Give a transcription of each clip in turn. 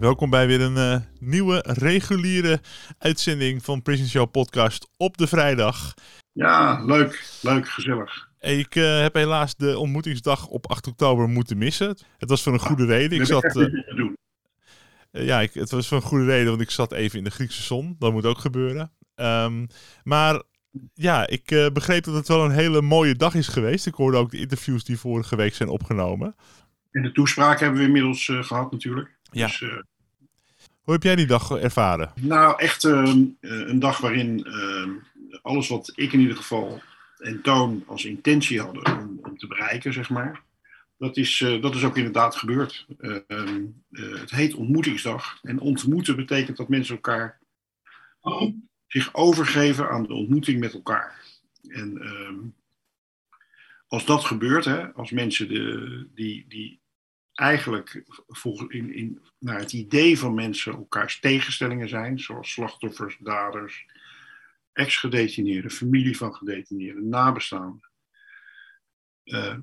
Welkom bij weer een eh, nieuwe reguliere uitzending van Prison Show Podcast op de vrijdag. Ja, leuk, leuk, gezellig. Ik eh, heb helaas de ontmoetingsdag op 8 oktober moeten missen. Het was voor een goede reden. Ik zat, eh, ja, ik, het was voor een goede reden, want ik zat even in de Griekse zon. Dat moet ook gebeuren. Ehm, maar ja, ik begreep dat het wel een hele mooie dag is geweest. Ik hoorde ook de interviews die vorige week zijn opgenomen. En de toespraak hebben we inmiddels eh, gehad natuurlijk. Ja. Dus, eh, Hoe heb jij die dag ervaren? nou, echt ehm, eh, een dag waarin ehm, alles wat ik in ieder geval en Toon als intentie hadden om, om te bereiken, zeg maar. Dat is, eh, dat is ook inderdaad gebeurd. Eh, ehm, eh, het heet ontmoetingsdag. En ontmoeten betekent dat mensen elkaar zich overgeven aan de ontmoeting met elkaar. En als dat gebeurt, hè, als mensen de, die, die eigenlijk volgens in, in, naar het idee van mensen elkaars tegenstellingen zijn, zoals slachtoffers, daders, ex-gedetineerden, familie van gedetineerden, nabestaanden. eh,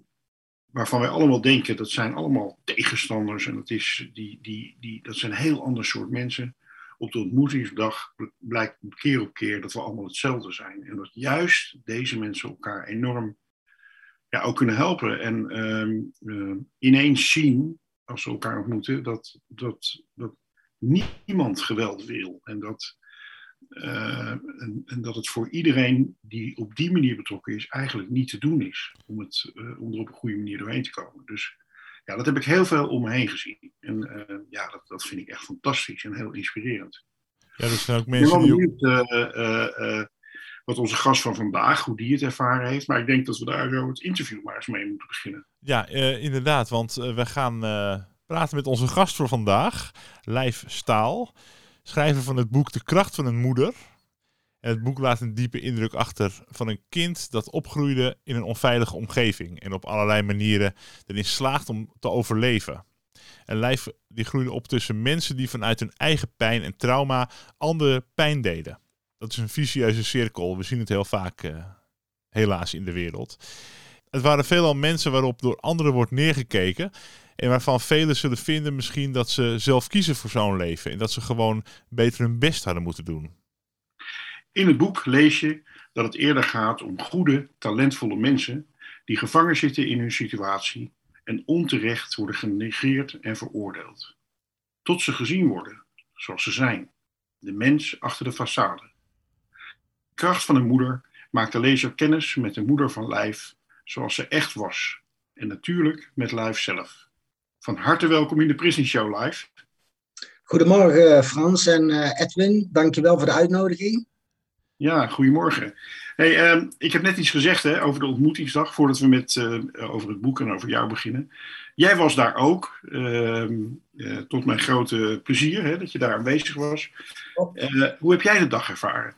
waarvan wij allemaal denken dat zijn allemaal tegenstanders en dat, is die, die, die, dat zijn een heel ander soort mensen. Op de ontmoetingsdag blijkt keer op keer dat we allemaal hetzelfde zijn. En dat juist deze mensen elkaar enorm ja, ook kunnen helpen. En ehm, eh, ineens zien, als ze elkaar ontmoeten, dat, dat, dat niemand geweld wil. En dat, eh, en, en dat het voor iedereen die op die manier betrokken is, eigenlijk niet te doen is om, het, eh, om er op een goede manier doorheen te komen. Dus ja, dat heb ik heel veel om me heen gezien. En eh, ja, dat, dat vind ik echt fantastisch en heel inspirerend. Ja, er zijn ook mensen die... wat onze gast van vandaag, hoe die het ervaren heeft. Maar ik denk dat we daar zo het interview maar eens mee moeten beginnen. Ja, eh, inderdaad, want eh, we gaan eh, praten met onze gast voor vandaag, Lijf Staal, schrijver van het boek De Kracht van een Moeder. Het boek laat een diepe indruk achter van een kind dat opgroeide in een onveilige omgeving en op allerlei manieren erin slaagt om te overleven. En Lijf die groeide op tussen mensen die vanuit hun eigen pijn en trauma anderen pijn deden. Dat is een vicieuze cirkel. We zien het heel vaak eh, helaas in de wereld. Het waren veelal mensen waarop door anderen wordt neergekeken. En waarvan velen zullen vinden misschien dat ze zelf kiezen voor zo'n leven. En dat ze gewoon beter hun best hadden moeten doen. In het boek lees je dat het eerder gaat om goede, talentvolle mensen die gevangen zitten in hun situatie en onterecht worden genegeerd en veroordeeld. Tot ze gezien worden zoals ze zijn, de mens achter de façade. De kracht van een moeder maakt de lezer kennis met de moeder van Lijf zoals ze echt was. En natuurlijk met Lijf zelf. Van harte welkom in de Prison Show Live. Goedemorgen Frans en eh, Edwin, dankjewel voor de uitnodiging. Ja, goedemorgen. Hey, ehm, ik heb net iets gezegd hè, over de ontmoetingsdag, voordat we met, eh, over het boek en over jou beginnen. Jij was daar ook, ehm, eh, tot mijn grote plezier hè, dat je daar aanwezig was. Eh, hoe heb jij de dag ervaren?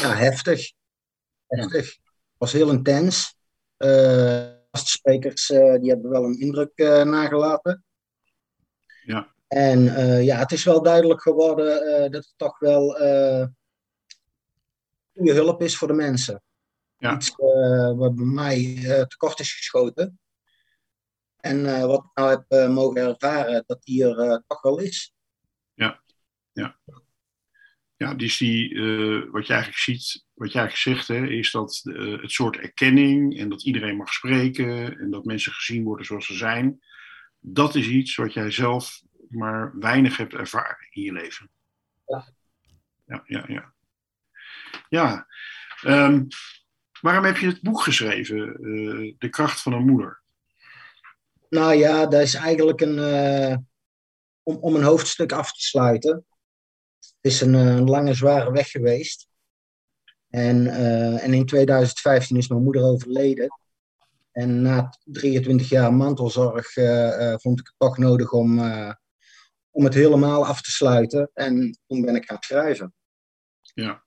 Ja, heftig. Heftig. was heel intens. Eh sprekers eh, die hebben wel een indruk eh, nagelaten. Ja. En ja, het is wel duidelijk geworden dat het toch wel goede hulp is voor de mensen. Ja. Iets wat bij mij tekort is geschoten. En wat ik nou heb mogen ervaren, dat die er eh, toch wel is. Ja, dus die, eh, wat je eigenlijk ziet, wat je eigenlijk zegt, hè, is dat eh, het soort erkenning en dat iedereen mag spreken en dat mensen gezien worden zoals ze zijn, dat is iets wat jij zelf maar weinig hebt ervaren in je leven. Ja. Ja, ja, ja. Ja. Ehm, waarom heb je het boek geschreven, eh, De kracht van een moeder? Nou ja, dat is eigenlijk een, om, om een hoofdstuk af te sluiten. Het is een, eh, een lange, zware weg geweest. En, eh, en in 2015 is mijn moeder overleden. En na 23 jaar mantelzorg eh, vond ik het toch nodig om, om het helemaal af te sluiten. En toen ben ik gaan schrijven. Ja.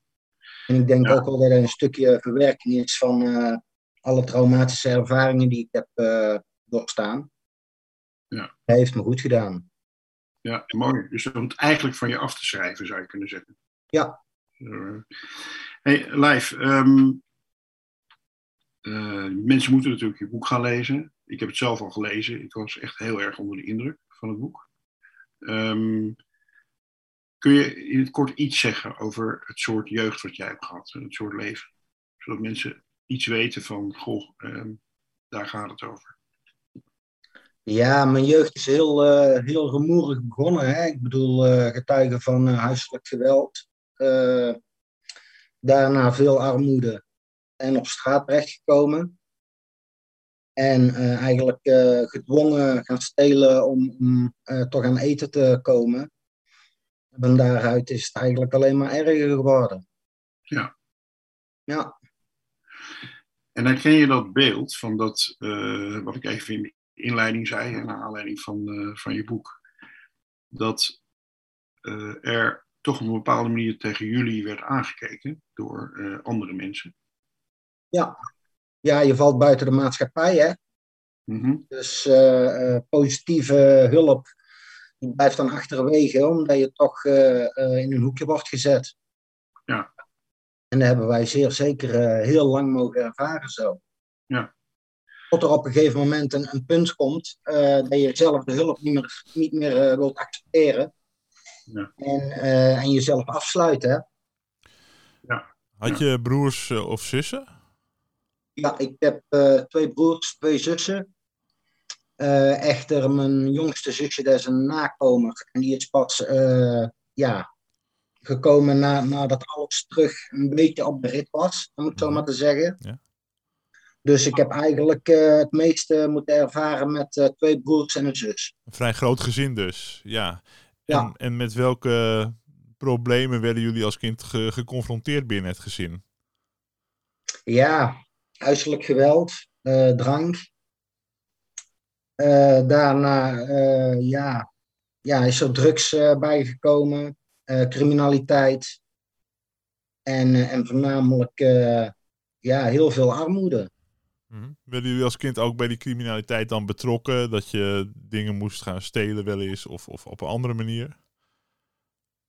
En ik denk Ja. ook wel dat er een stukje verwerking is van alle traumatische ervaringen die ik heb doorstaan. Ja. Dat heeft me goed gedaan. Ja, mooi. Dus om het eigenlijk van je af te schrijven, zou je kunnen zeggen. Ja. Hey, Lijf, ehm, eh, mensen moeten natuurlijk je boek gaan lezen. Ik heb het zelf al gelezen. Ik was echt heel erg onder de indruk van het boek. Ehm, kun je in het kort iets zeggen over het soort jeugd wat jij hebt gehad, het soort leven? Zodat mensen iets weten van, goh, ehm, daar gaat het over. Ja, mijn jeugd is heel, eh, heel rumoerig begonnen. Hè? Ik bedoel, eh, getuigen van eh, huiselijk geweld. Daarna veel armoede en op straat terechtgekomen. En eigenlijk gedwongen gaan stelen om, om toch aan eten te komen. En daaruit is het eigenlijk alleen maar erger geworden. Ja. Ja, En herken je dat beeld van dat, wat ik even in inleiding zei, hè, naar aanleiding van, eh, van je boek, dat eh, er toch op een bepaalde manier tegen jullie werd aangekeken door eh, andere mensen. ja. ja, je valt buiten de maatschappij, hè. Mhm. Dus positieve hulp die blijft dan achterwege, omdat je toch in een hoekje wordt gezet. Ja. En dat hebben wij zeer zeker heel lang mogen ervaren zo. Ja. Tot er op een gegeven moment een, een punt komt eh, dat je zelf de hulp niet meer, niet meer eh, wilt accepteren. Ja. En, eh, en jezelf afsluiten. Hè? Had je broers of zussen? Ja, ik heb eh, twee broers, twee zussen. Eh, echter, mijn jongste zusje, dat is een nakomer. En die is pas eh, ja, gekomen na, nadat alles terug een beetje op de rit was, om het zo maar te zeggen. Ja. Dus ik heb eigenlijk eh, het meeste moeten ervaren met eh, twee broers en een zus. Een vrij groot gezin dus, ja. En, Ja. en met welke problemen werden jullie als kind ge- geconfronteerd binnen het gezin? Ja, huiselijk geweld, eh, drank. Daarna ja, ja, is er drugs bijgekomen, criminaliteit. En, en voornamelijk ja, heel veel armoede. Mhm. Werden jullie als kind ook bij die criminaliteit dan betrokken? Dat je dingen moest gaan stelen wel eens of, of op een andere manier?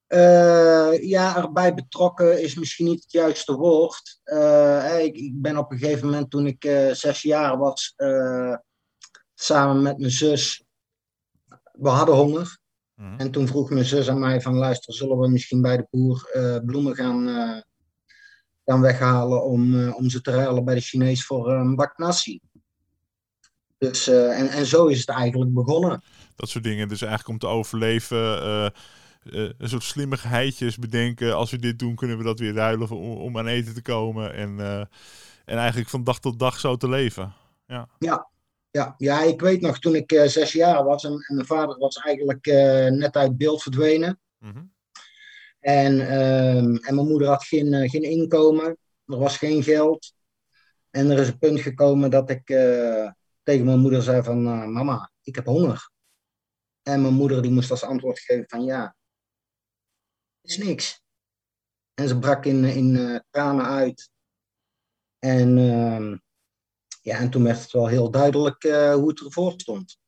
Eh, ja, erbij betrokken is misschien niet het juiste woord. Eh, hè, ik, ik ben op een gegeven moment, toen ik eh, zes jaar was, eh, samen met mijn zus, we hadden honger. Mhm. En toen vroeg mijn zus aan mij van, luister, zullen we misschien bij de boer eh, bloemen gaan, eh, gaan weghalen om, eh, om ze te ruilen bij de Chinees voor eh, een bak nasi. Dus, eh, en, en zo is het eigenlijk begonnen. Dat soort dingen. Dus eigenlijk om te overleven, eh, eh, een soort slimmigheidjes bedenken. Als we dit doen, kunnen we dat weer ruilen om, om aan eten te komen. En, eh, en eigenlijk van dag tot dag zo te leven. Ja, ja, ik weet nog toen ik eh, zes jaar was en, en mijn vader was eigenlijk eh, net uit beeld verdwenen. Mhm. En, ehm, en mijn moeder had geen, eh, geen inkomen, er was geen geld. En er is een punt gekomen dat ik eh, tegen mijn moeder zei van, eh, mama, ik heb honger. En mijn moeder die moest als antwoord geven van, ja, is niks. En ze brak in, in tranen uit. En, ehm, ja, en toen werd het wel heel duidelijk hoe het ervoor stond.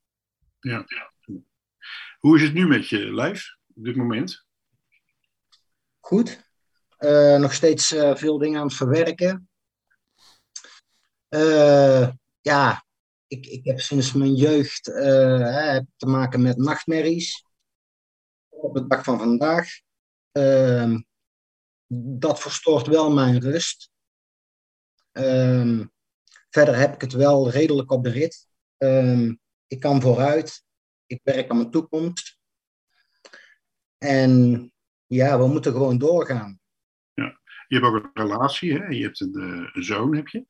Ja. Hoe is het nu met je lijf op dit moment? Goed. Eh, nog steeds eh, veel dingen aan het verwerken. Eh, ja, ik, ik heb sinds mijn jeugd hè, te maken met nachtmerries. Op de dag van vandaag. Ehm, dat verstoort wel mijn rust. Ehm, verder heb ik het wel redelijk op de rit. Ehm, ik kan vooruit. Ik werk aan mijn toekomst. En ja, we moeten gewoon doorgaan. Je hebt ook een relatie, hè? Je hebt een, eh, een zoon, heb je?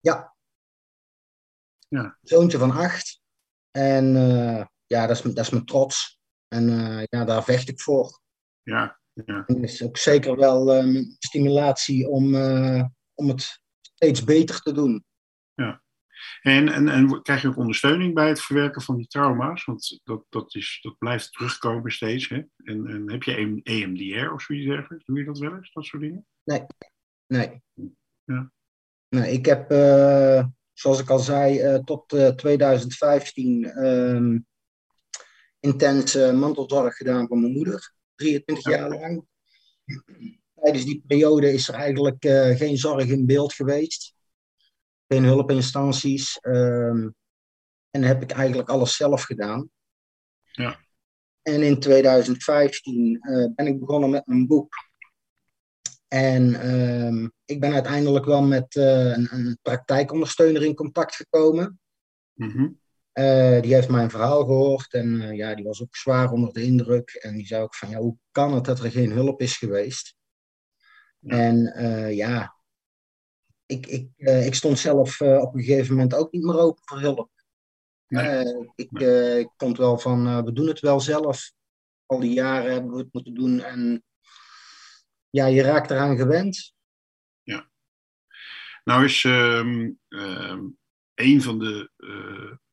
Ja. Ja. Zoontje van acht. En eh, ja, dat is, dat is mijn trots. En eh, ja, daar vecht ik voor. Ja, ja. En het is ook zeker wel mijn stimulatie om, om het steeds beter te doen. En, en, en krijg je ook ondersteuning bij het verwerken van die trauma's? Want dat, dat, is, dat blijft terugkomen steeds. Hè? En, en heb je een EMDR of zoiets dergelijks? Doe je dat wel eens, dat soort dingen? Nee. Ja. Nee, ik heb, eh, zoals ik al zei, eh, tot eh, 2015 ehm intens eh, mantelzorg gedaan voor mijn moeder. 23 Ja. jaar lang. Tijdens die periode is er eigenlijk eh, geen zorg in beeld geweest. Geen hulpinstanties. ehm, en heb ik eigenlijk alles zelf gedaan. Ja. En in 2015 eh, ben ik begonnen met mijn boek. En ehm, ik ben uiteindelijk wel met eh, een, een praktijkondersteuner in contact gekomen. Mhm. Eh, die heeft mijn verhaal gehoord en ja, die was ook zwaar onder de indruk. En die zei ook van, ja, hoe kan het dat er geen hulp is geweest? Ja. En ja, ik, ik, eh, ik stond zelf eh, op een gegeven moment ook niet meer open voor hulp. Nee. Eh, ik, ik vond wel van, we doen het wel zelf. Al die jaren hebben we het moeten doen. En ja, je raakt eraan gewend. Nou is ehm, ehm, een van de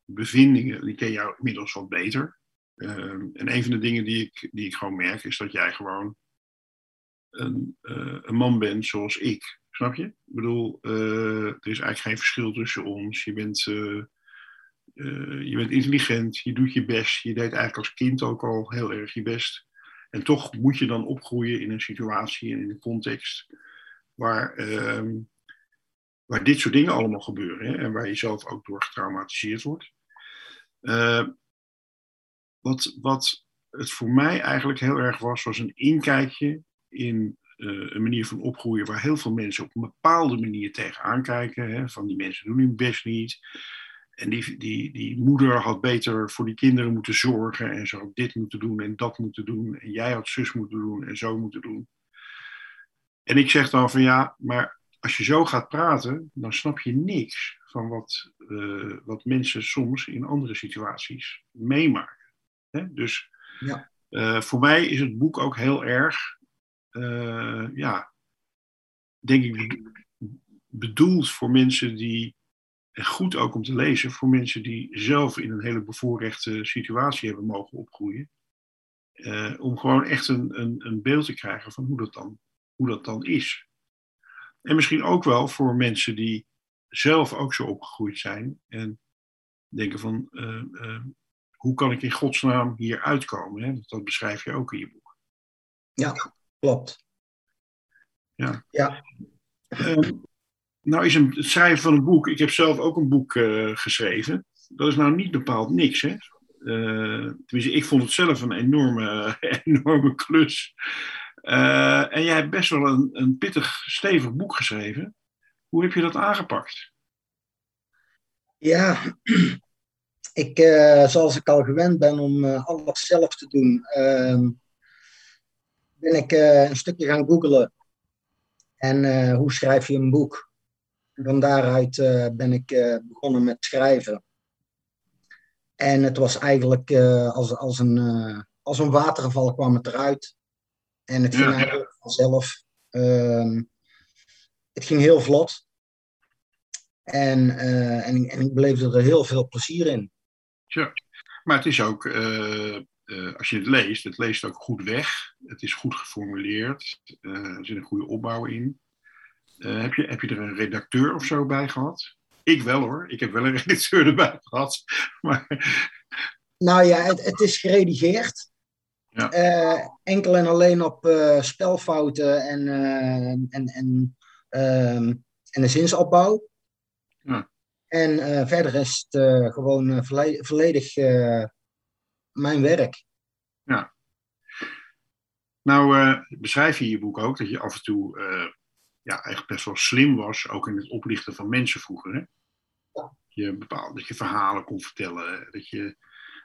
bevindingen, die ken jou inmiddels wat beter. Ehm, en een van de dingen die ik, die ik gewoon merk, is dat jij gewoon een, een man bent zoals ik. Snap je? Ik bedoel, eh, er is eigenlijk geen verschil tussen ons. Je bent, eh, eh, je bent intelligent, je doet je best. Je deed eigenlijk als kind ook al heel erg je best. En toch moet je dan opgroeien in een situatie en in een context waar, ehm, waar dit soort dingen allemaal gebeuren. En waar je zelf ook door getraumatiseerd wordt. Wat, wat het voor mij eigenlijk heel erg was, was een inkijkje in eh, een manier van opgroeien waar heel veel mensen op een bepaalde manier tegenaan kijken. Hè, van die mensen doen hun best niet. En die, die, die moeder had beter voor die kinderen moeten zorgen en zou dit moeten doen en dat moeten doen. En jij had zus moeten doen en zo moeten doen. En ik zeg dan van ja, maar als je zo gaat praten, dan snap je niks van wat, eh, wat mensen soms in andere situaties meemaken. Hè? Dus Ja. eh, voor mij is het boek ook heel erg, ja, denk ik, bedoeld voor mensen die, en goed ook om te lezen, voor mensen die zelf in een hele bevoorrechte situatie hebben mogen opgroeien. Eh, om gewoon echt een, een, een beeld te krijgen van hoe dat, dan, hoe dat dan is. En misschien ook wel voor mensen die zelf ook zo opgegroeid zijn en denken van eh, eh, hoe kan ik in godsnaam hier uitkomen? Hè? Dat beschrijf je ook in je boek. Ja, klopt. Ehm, nou is een, het schrijven van een boek, ik heb zelf ook een boek eh, geschreven. Dat is nou niet bepaald niks. Hè? Eh, tenminste, ik vond het zelf een enorme, enorme klus. Eh, en jij hebt best wel een, een pittig, stevig boek geschreven. Hoe heb je dat aangepakt? Ja, ik, zoals ik al gewend ben om alles zelf te doen, ehm, ben ik eh, een stukje gaan googlen. En eh, hoe schrijf je een boek? En van daaruit eh, ben ik begonnen met schrijven. En het was eigenlijk als, als, een, als een waterval kwam het eruit. En het ging Ja. eigenlijk vanzelf. Ehm, het ging heel vlot. En, en, en ik beleefde er heel veel plezier in. Tja. Maar het is ook, eh, als je het leest, het leest ook goed weg. Het is goed geformuleerd. eh, er zit een goede opbouw in. Eh, heb, je, heb je er een redacteur of zo bij gehad? Ik wel hoor. Ik heb wel een redacteur erbij gehad. Maar Nou ja, het, het is geredigeerd. Ja. Enkel en alleen op spelfouten en, en, en, ehm, en de zinsopbouw. Ja. En verder is het gewoon volle- volledig mijn werk. nou eh, beschrijf je in je boek ook dat je af en toe eh, ja, eigenlijk best wel slim was, ook in het oplichten van mensen vroeger. Hè? Je bepaald, dat je verhalen kon vertellen, dat je,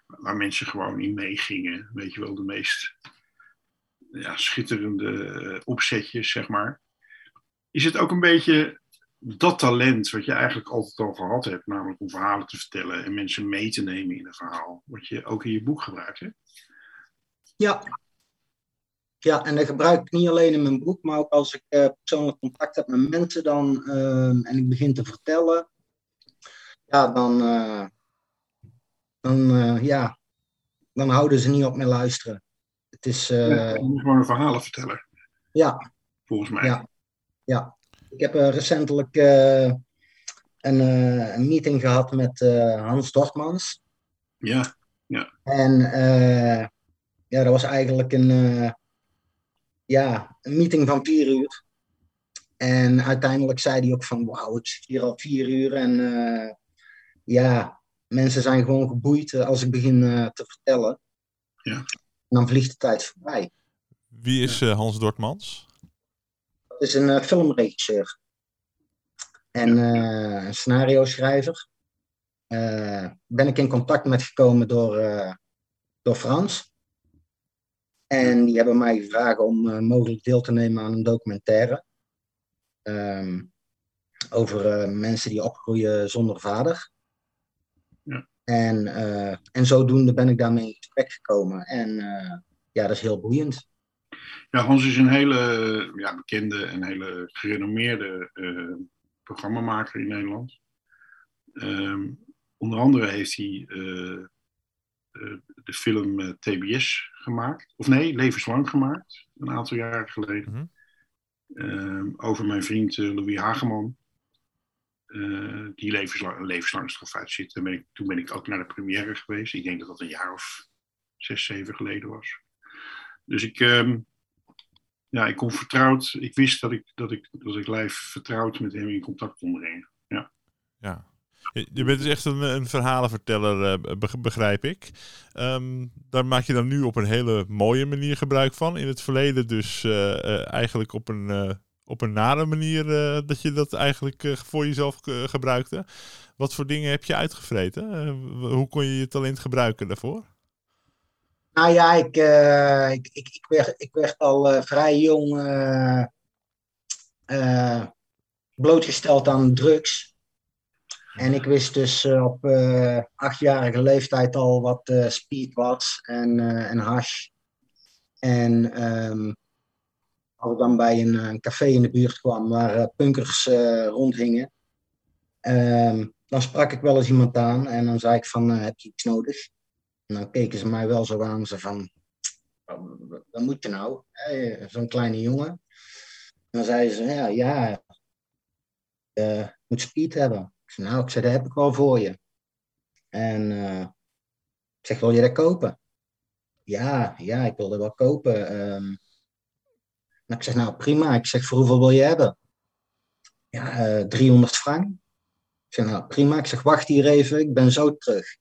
waar mensen gewoon in meegingen. Weet je wel, de meest ja, schitterende eh, opzetjes, zeg maar. is het ook een beetje dat talent wat je eigenlijk altijd al gehad hebt, namelijk om verhalen te vertellen en mensen mee te nemen in een verhaal, wat je ook in je boek gebruikt, hè? Ja. Ja, en dat gebruik ik niet alleen in mijn boek, maar ook als ik uh, persoonlijk contact heb met mensen dan, uh, en ik begin te vertellen, ja, dan, uh, dan, ja, dan houden ze niet op me luisteren. Het is... Ja, je moet gewoon een verhalenverteller. Ja. Volgens mij. Ja. ja. Ik heb recentelijk een, een, meeting gehad met Hans Dortmans. Ja, ja. En ja, dat was eigenlijk een, uh, ja, een meeting van vier uur. En uiteindelijk zei hij ook van, wauw, ik zit hier al vier uur en uh, ja, mensen zijn gewoon geboeid als ik begin uh, te vertellen. Ja. En dan vliegt de tijd voorbij. Wie is Hans Dortmans? Is een filmregisseur. En een scenario schrijver. ben ik in contact met gekomen door, door Frans. En die hebben mij gevraagd om mogelijk deel te nemen aan een documentaire. Um, over uh, mensen die opgroeien zonder vader. Ja. En, uh, en zodoende ben ik daarmee in gesprek gekomen. En ja, dat is heel boeiend. Ja, Hans is een hele ja, bekende en hele gerenommeerde programmamaker in Nederland. Um, onder andere heeft hij de film uh, TBS gemaakt. Of nee, Levenslang gemaakt. Een aantal jaren geleden. Mm -hmm. over mijn vriend uh, Louis Hageman. Uh, die levenslang, levenslang straf uitzit. Ben ik, toen ben ik ook naar de première geweest. Ik denk dat dat een jaar of zes, zeven geleden was. Dus ik, um, ja, ik kon vertrouwd. Ik wist dat ik, dat ik, dat ik vertrouwd met hem in contact kon brengen. Ja. Ja. Je bent dus echt een, een verhalenverteller, begrijp ik. Um, daar maak je dan nu op een hele mooie manier gebruik van. In het verleden dus uh, uh, eigenlijk op een, op een nare manier dat je dat eigenlijk voor jezelf gebruikte. Wat voor dingen heb je uitgevreten? hoe kon je je talent gebruiken daarvoor? Nou ja, ik, ik, ik, ik, werd, ik werd al vrij jong blootgesteld aan drugs. En ik wist dus op achtjarige leeftijd al wat speed was en, en hash. En um, als ik dan bij een, café in de buurt kwam waar punkers rondhingen, um, dan sprak ik wel eens iemand aan en dan zei ik van, heb je iets nodig? En dan keken ze mij wel zo aan, ze van, wat moet je nou? Zo'n kleine jongen. En dan zeiden ze, ja, ja, je moet speed hebben. Ik zei, nou, ik zei, dat heb ik wel voor je. En uh, ik zeg, wil je dat kopen? Ja, ja, ik wil dat wel kopen. Um, ik zeg, nou prima. Ik zeg, voor hoeveel wil je hebben? Ja, uh, 300 frank. Ik zeg, nou prima. Ik zeg, wacht hier even, ik ben zo terug.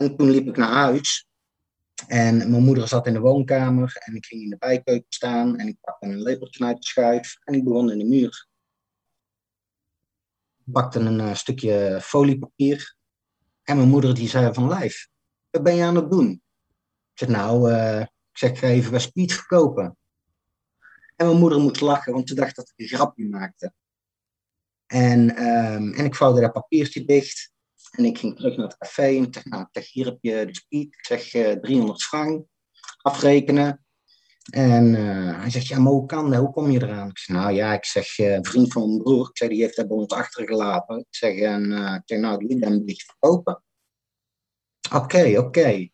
En toen liep ik naar huis. En mijn moeder zat in de woonkamer. En ik ging in de bijkeuken staan. En ik pakte een lepeltje uit de schuif. En ik begon in de muur pakte een uh, stukje foliepapier. En mijn moeder die zei van lijf, wat ben je aan het doen? Ik zeg nou, uh, ik zeg, even bij Speed verkopen. En mijn moeder moest lachen, want ze dacht dat ik een grapje maakte. En, um, en ik vouwde dat papiertje dicht. En ik ging terug naar het café en zeg, nou, zeg, hier heb je de Speed. Ik zeg, uh, 300 frank, afrekenen. En uh, hij zegt, ja, maar hoe kan dat? Hoe kom je eraan? Ik zeg, nou ja, ik zeg, uh, een vriend van mijn broer, ik zeg, die heeft dat bij ons achtergelaten. Ik zeg, en ik zeg, nou, die wil beetje verkopen. Oké, oké. Okay.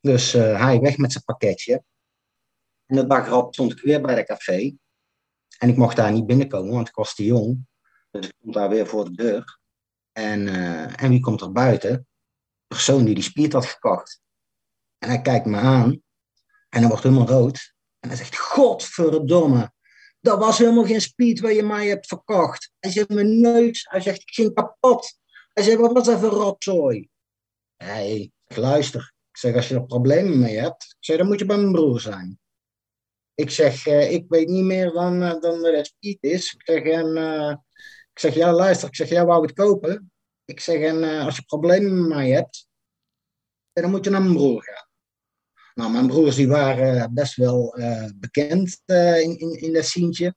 Dus hij weg met zijn pakketje. En de dag erop stond ik weer bij de café. En ik mocht daar niet binnenkomen, want ik was te jong. Dus ik stond daar weer voor de deur. En, en wie komt er buiten? De persoon die die spiert had gekocht. En hij kijkt me aan. En hij wordt helemaal rood. En hij zegt, godverdomme, dat was helemaal geen speed waar je mij hebt verkocht. Hij zegt, mijn neus, hij zegt, ik ging kapot. Hij zegt, wat was dat voor rotzooi? Hey, luister, ik zeg, als je er problemen mee hebt, dan moet je bij mijn broer zijn. Ik zeg, uh, ik weet niet meer dan, uh, dan speed is. Ik zeg, en, ik zeg, ja, luister, ik zeg, jij wou het kopen. Ik zeg, en als je problemen met mij hebt, dan moet je naar mijn broer gaan. Nou, mijn broers die waren best wel uh, bekend uh, in, in, in dat scientje.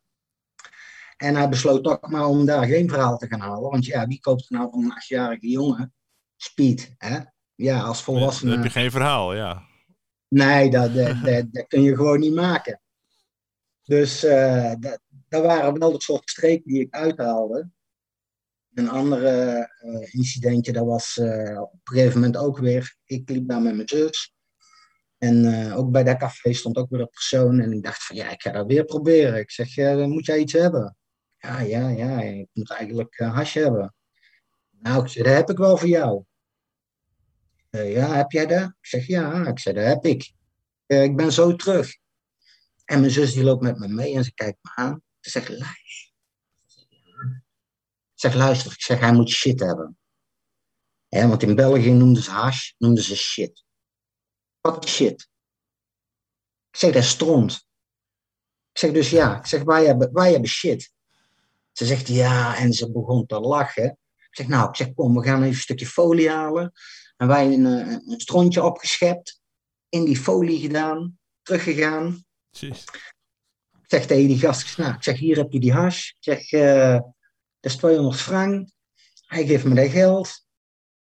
En hij besloot toch maar om daar geen verhaal te gaan halen. Want ja, wie koopt er nou van een achtjarige jongen speed? Hè? Ja, als Dan volwassene. heb je geen verhaal, ja. Nee, dat, dat, dat, dat kun je gewoon niet maken. Dus eh, dat, dat waren wel de soort streken die ik uithaalde. Een andere eh, incidentje, dat was eh, op een gegeven moment ook weer. Ik liep daar met mijn zus. En ook bij dat café stond ook weer een persoon. En ik dacht van ja, ik ga dat weer proberen. Ik zeg, eh, moet jij iets hebben? Ja, ja, ja, ik moet eigenlijk hash hebben. Nou, ik zeg, dat heb ik wel voor jou. Ja, heb jij dat? Ik zeg, ja. Ik zeg, dat heb ik. Ik ben zo terug. En mijn zus die loopt met me mee en ze kijkt me aan. Ze zegt, luister. Ik zeg, luister. Ik zeg, hij moet shit hebben. Hè, want in België noemden ze hash, noemden ze shit. Wat shit? Ik zeg, dat is stront. Ik zeg, dus ja. Ik zeg, wij hebben, wij hebben shit. Ze zegt, ja. En ze begon te lachen. Ik zeg, nou, ik zeg, kom, we gaan even een stukje folie halen. En wij een, eh, een strontje opgeschept. In die folie gedaan. Teruggegaan. Jeez. Ik zeg tegen die gast, nou, ik zeg, hier heb je die hash. Ik zeg, eh, dat is 200 frank. Hij geeft me dat geld.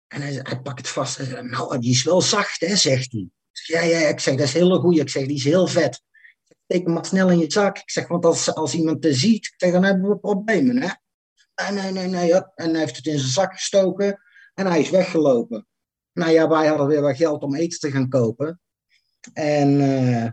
En hij, hij pakt het vast. Zegt, nou, die is wel zacht, hè, zegt hij. Ja, ja, ik zeg, dat is heel goed. Ik zeg, die is heel vet. Ik Steek hem maar snel in je zak. Ik zeg, want als, als iemand het ziet, zeg, dan hebben we problemen, hè. Nee, nee, nee, nee. En hij heeft het in zijn zak gestoken. En hij is weggelopen. Nou ja, wij hadden weer wat geld om eten te gaan kopen. En, eh,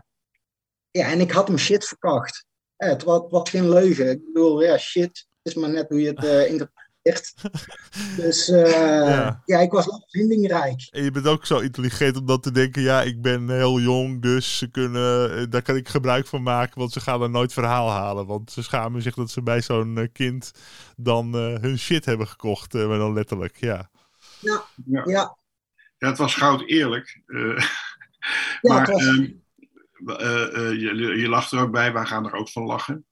ja, en ik had hem shit verkocht. Ja, het was, was geen leugen. Ik bedoel, ja, shit. Het is maar net hoe je het eh, interpreteert. Dus eh, Ja. ja. ik was wel vindingrijk. En je bent ook zo intelligent om dan te denken, ja, ik ben heel jong, dus ze kunnen, eh, daar kan ik gebruik van maken, want ze gaan er nooit verhaal halen. Want ze schamen zich dat ze bij zo'n kind dan eh, hun shit hebben gekocht, maar dan letterlijk, ja. Ja, Ja. ja, Ja, het was goud eerlijk. Eh, ja maar het was, ehm, eh, eh, je, je lacht er ook bij, wij gaan er ook van lachen.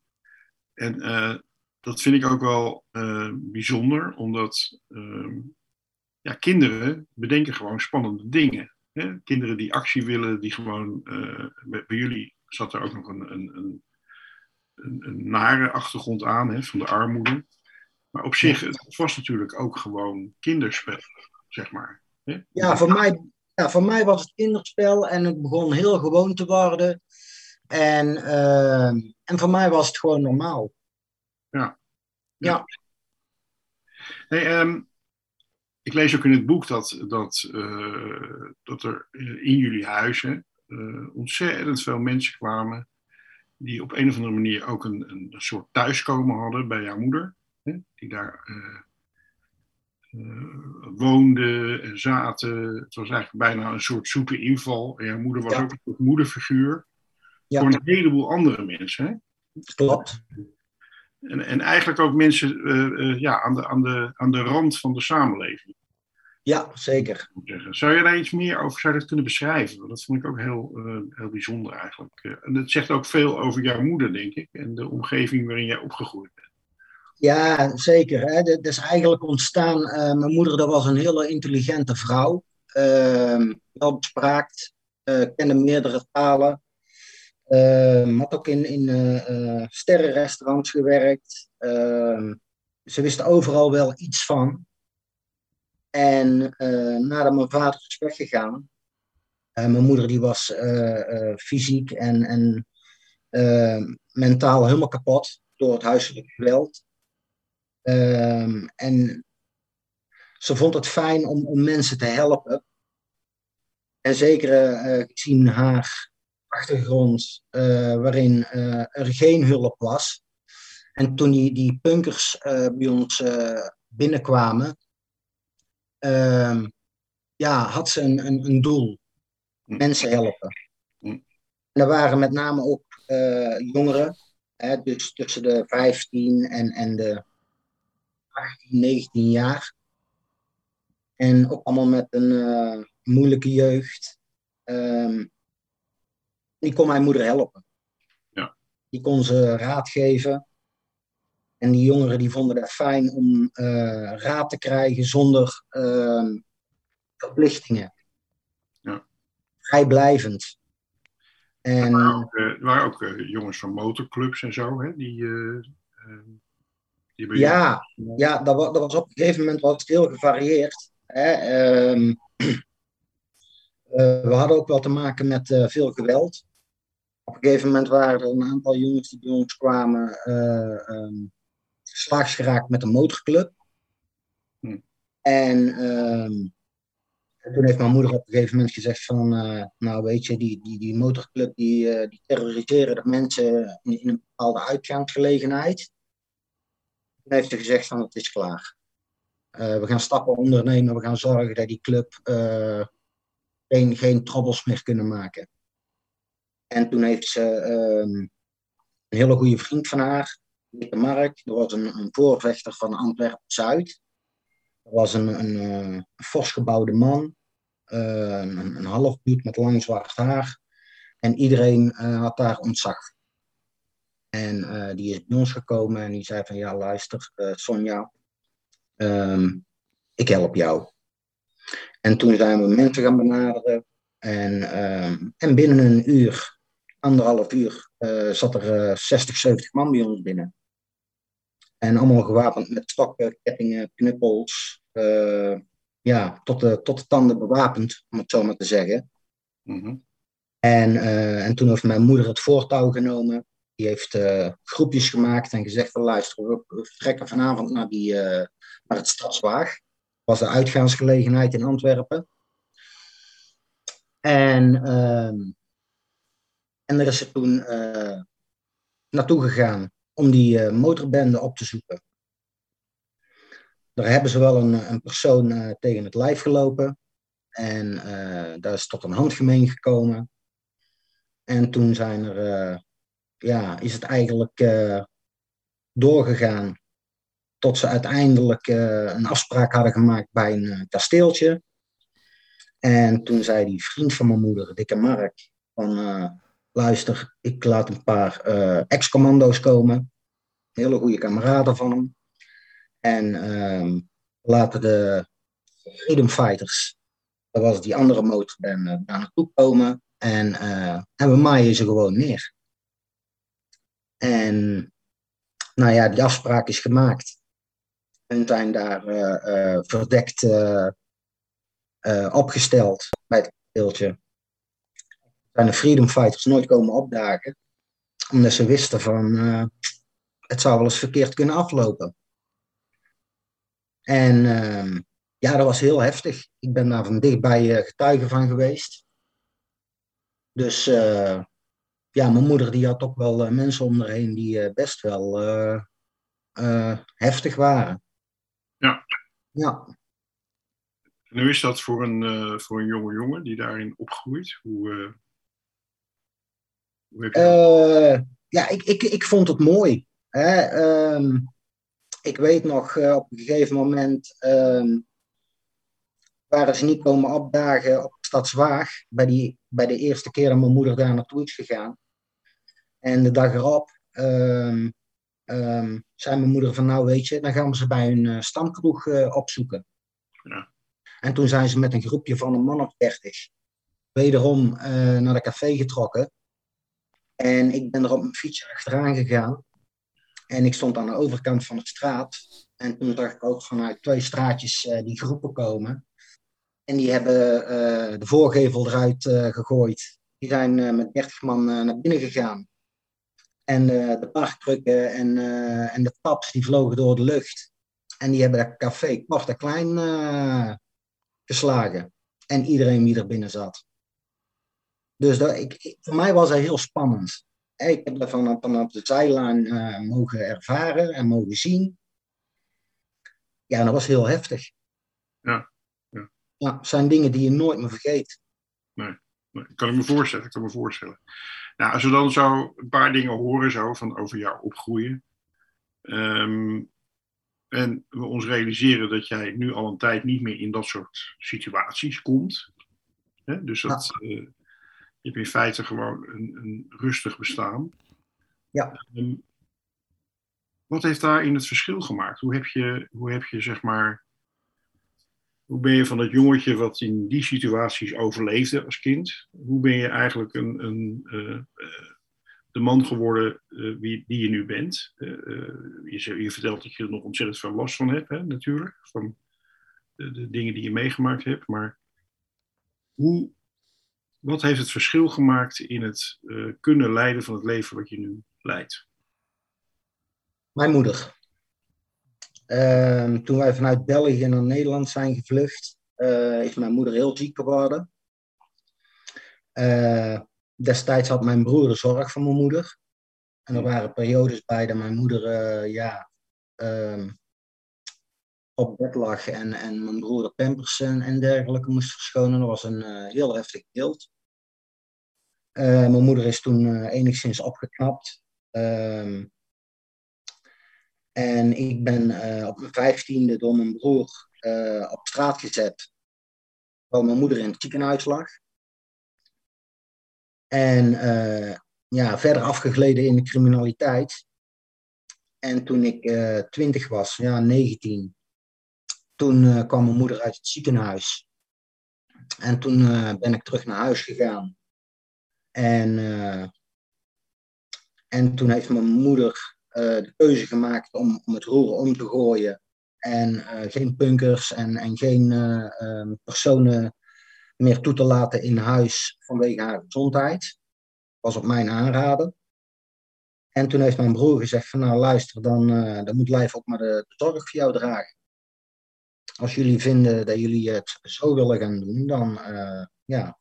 En eh, dat vind ik ook wel eh, bijzonder, omdat ehm, ja, kinderen bedenken gewoon spannende dingen. Hè? Kinderen die actie willen, die gewoon. eh, bij, bij jullie zat er ook nog een, een, een, een, een nare achtergrond aan hè, van de armoede. Maar op zich, het was natuurlijk ook gewoon kinderspel, zeg maar. Hè? ja, voor mij, ja, voor mij was het kinderspel en het begon heel gewoon te worden. En, ehm, en voor mij was het gewoon normaal. Nee, ehm, ik lees ook in het boek dat, dat, eh, dat er in jullie huizen eh, ontzettend veel mensen kwamen die op een of andere manier ook een, een soort thuiskomen hadden bij jouw moeder. Hè? Die daar eh, woonden en zaten. Het was eigenlijk bijna een soort zoete inval. En jouw moeder was Ja. ook een soort moederfiguur Ja. voor een heleboel andere mensen. Hè? Klopt. En, en eigenlijk ook mensen eh, eh, ja, aan, de, aan, de, aan de rand van de samenleving. Ja, zeker. Zou je daar iets meer over zou je dat kunnen beschrijven? Want dat vond ik ook heel, eh, heel bijzonder eigenlijk. Eh, en het zegt ook veel over jouw moeder, denk ik. En de omgeving waarin jij opgegroeid bent. Ja, zeker. Hè. Dat is eigenlijk ontstaan. eh, mijn moeder dat was een hele intelligente vrouw. Ehm wel bespraakt. eh, kende meerdere talen. Ehm, had ook in, in eh, sterrenrestaurants gewerkt. Ehm, ze wist overal wel iets van. En nadat mijn vader is weggegaan. mijn moeder die was fysiek en, en mentaal helemaal kapot door het huiselijk geweld. Ehm, en ze vond het fijn om, om mensen te helpen. En zeker eh, gezien haar achtergrond, eh, waarin eh, er geen hulp was. En toen die, die punkers eh, bij ons eh, binnenkwamen, ehm, ja, had ze een, een, een doel: Hm. mensen helpen. Hm. En er waren met name ook eh, jongeren, hè, dus tussen de 15 en, en de 18, 19 jaar. En ook allemaal met een eh, moeilijke jeugd. Ehm, die kon mijn moeder helpen. Ja. Die kon ze raad geven. En die jongeren die vonden het fijn om eh, raad te krijgen zonder ehm, verplichtingen. Ja. Vrijblijvend. En Er waren ook, eh, er waren ook jongens van motorclubs en zo. Hè, die, Ja, ja dat, wa- dat was op een gegeven moment was het heel gevarieerd. Hè? Ehm, eh, we hadden ook wel te maken met eh, veel geweld. Op een gegeven moment waren er een aantal jongens die bij ons kwamen eh ehm, slaags geraakt met een motorclub. Hm. En ehm, toen heeft mijn moeder op een gegeven moment gezegd van, nou weet je, die, die, die motorclub die, die terroriseren de mensen in, in een bepaalde uitgaansgelegenheid. Heeft ze gezegd van het is klaar. Eh, we gaan stappen ondernemen, we gaan zorgen dat die club eh, geen, geen meer kunnen maken. En toen heeft ze ehm, een hele goede vriend van haar, Dikke Mark, dat was een, een voorvechter van Antwerpen-Zuid. Dat was een, een, eh, fors gebouwde man, een, een met lang zwart haar. En iedereen had daar ontzag en eh, die is bij ons gekomen en die zei van ja, luister, eh, Sonja, ehm, ik help jou. En toen zijn we mensen gaan benaderen. En, ehm, en binnen een uur, anderhalf uur, eh, zat er eh, 60, 70 man bij ons binnen. En allemaal gewapend met stokken, kettingen, knuppels. ja, tot de, tot de tanden bewapend, om het zo maar te zeggen. Mhm. En, en toen heeft mijn moeder het voortouw genomen. Die heeft eh, groepjes gemaakt en gezegd van luister, we, vertrekken vanavond naar, die, eh, naar het Stadswaag. Was de uitgaansgelegenheid in Antwerpen. En, ehm, en daar is ze toen eh, naartoe gegaan om die motorbende op te zoeken. Daar hebben ze wel een, een persoon tegen het lijf gelopen. En daar is tot een handgemeen gekomen. En toen zijn er, ja, is het eigenlijk eh, doorgegaan tot ze uiteindelijk eh, een afspraak hadden gemaakt bij een eh, kasteeltje. En toen zei die vriend van mijn moeder, Dikke Mark, van luister, ik laat een paar ex-commando's komen. Hele goede kameraden van hem. En ehm, laten de Freedom Fighters, dat was die andere motorbende, daar naartoe komen. En, en we maaien ze gewoon neer. En nou ja, die afspraak is gemaakt. En zijn daar eh, verdekt eh, opgesteld bij het kasteeltje. Zijn de Freedom Fighters nooit komen opdagen. Omdat ze wisten van, het zou wel eens verkeerd kunnen aflopen. En ehm, ja, dat was heel heftig. Ik ben daar van dichtbij getuige van geweest. Dus ja, mijn moeder die had ook wel eh, mensen om haar heen die eh, best wel eh, heftig waren. Ja. Ja, En hoe is dat voor een, voor een jonge jongen die daarin opgroeit? Hoe, hoe heb je dat? Ja ik, ik, ik vond het mooi. Hè? Ehm, ik weet nog, op een gegeven moment ehm, waren ze niet komen opdagen op Stadswaag. Bij, die, bij de eerste keer dat mijn moeder daar naartoe is gegaan. En de dag erop ehm, zei mijn moeder van nou weet je, dan gaan we ze bij hun eh, stamkroeg eh, opzoeken. Ja. En toen zijn ze met een groepje van een man of dertig wederom eh, naar de café getrokken. En ik ben er op mijn fietsje achteraan gegaan. En ik stond aan de overkant van de straat. En toen zag ik ook vanuit twee straatjes die groepen komen. En die hebben de voorgevel eruit gegooid. Die zijn met 30 man naar binnen gegaan. En eh, de parktrucken en, eh, en de taps die vlogen door de lucht. En die hebben dat café kort en klein eh, geslagen. En iedereen die er binnen zat. Dus dat, ik, voor mij was dat heel spannend. Ik heb dat vanaf, vanaf de zijlijn eh, mogen ervaren en mogen zien. Ja, dat was heel heftig. Ja, ja. Ja, zijn dingen die je nooit meer vergeet. Nee, kan ik me voorstellen. Ik kan me voorstellen. Nou, als we dan zo een paar dingen horen zo van over jouw opgroeien. ehm, en we ons realiseren dat jij nu al een tijd niet meer in dat soort situaties komt. Hè? Dus dat, eh, je hebt in feite gewoon een, een rustig bestaan. Ja. Ehm, wat heeft daarin het verschil gemaakt? Hoe heb je, hoe heb je zeg maar. Hoe ben je van dat jongetje wat in die situaties overleefde als kind, hoe ben je eigenlijk een, een, eh, eh, de man geworden uh, wie, die je nu bent. Je, je, vertelt dat je er nog ontzettend veel last van hebt, hè, natuurlijk. Van de, de, dingen die je meegemaakt hebt. Maar hoe, wat heeft het verschil gemaakt in het kunnen leiden van het leven wat je nu leidt? Mijn moeder. Ehm, toen wij vanuit België naar Nederland zijn gevlucht, is mijn moeder heel ziek geworden. destijds had mijn broer de zorg van mijn moeder. En er waren periodes bij dat mijn moeder uh, ja, uh, op bed lag en, en mijn broer de pampers en, en dergelijke moest verschonen. Dat was een uh, heel heftig beeld. mijn moeder is toen enigszins opgeknapt. Ehm, en ik ben op mijn vijftiende door mijn broer op straat gezet. Terwijl mijn moeder in het ziekenhuis lag. En ja, verder afgegleden in de criminaliteit. En toen ik 20 was, ja, 19, toen kwam mijn moeder uit het ziekenhuis. En toen ben ik terug naar huis gegaan. En, en toen heeft mijn moeder de keuze gemaakt om, om het roer om te gooien. En geen punkers en, en geen um, personen meer toe te laten in huis vanwege haar gezondheid was op mijn aanraden. En toen heeft mijn broer gezegd van nou luister, dan, dan moet Lijf ook maar de, de, zorg voor jou dragen. Als jullie vinden dat jullie het zo willen gaan doen, dan ja,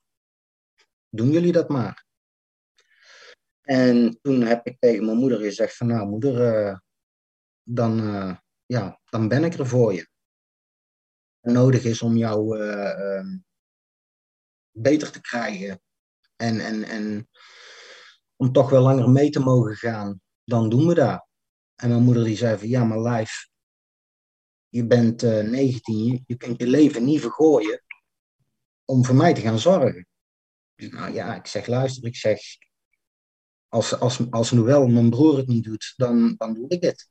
doen jullie dat maar. En toen heb ik tegen mijn moeder gezegd van nou moeder, uh, dan, ja, dan ben ik er voor je. nodig is om jou ehm, beter te krijgen. En, en, en om toch wel langer mee te mogen gaan, dan doen we dat. En mijn moeder die zei van, ja, maar live, je bent uh, 19, je, kunt je leven niet vergooien om voor mij te gaan zorgen. Nou ja, ik zeg, luister, ik zeg, als, als, als wel mijn broer het niet doet, dan, dan doe ik het.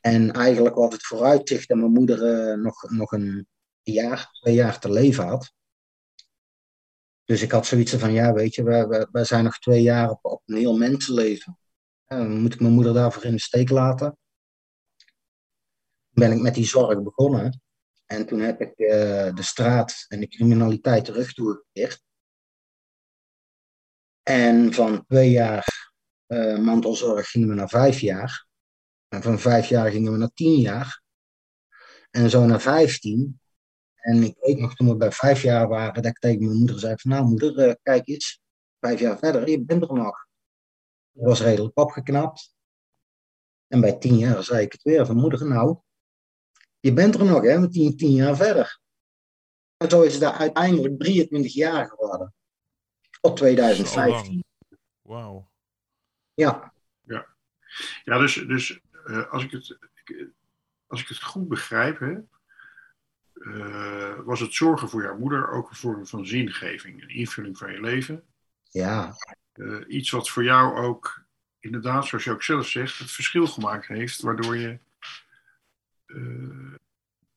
En eigenlijk was het vooruitzicht dat mijn moeder uh, nog, nog een jaar, twee jaar te leven had. Dus ik had zoiets van, ja, weet je, wij, wij, zijn nog twee jaar op, op een heel mensenleven. En moet ik mijn moeder daarvoor in de steek laten? ben ik met die zorg begonnen. En toen heb ik uh, de straat en de criminaliteit terug toegekeerd. En van twee jaar uh, mantelzorg gingen we naar vijf jaar. En van vijf jaar gingen we naar tien jaar. En zo naar vijftien. En ik weet nog toen we bij vijf jaar waren, dat ik tegen mijn moeder zei van nou moeder, uh, kijk eens, vijf jaar verder, je bent er nog. Dat was redelijk opgeknapt. En bij tien jaar zei ik het weer van moeder, nou, je bent er nog, hè, met tien, tien jaar verder. En zo is het uiteindelijk 23 jaar geworden. Tot 2015. Wauw. Ja. Ja, ja dus, dus uh, als, ik het, als ik het goed begrijp, hè, uh, was het zorgen voor jouw moeder ook een vorm van zingeving, een invulling van je leven. Ja. Uh, iets wat voor jou ook, inderdaad, zoals je ook zelf zegt, het verschil gemaakt heeft, waardoor je uh,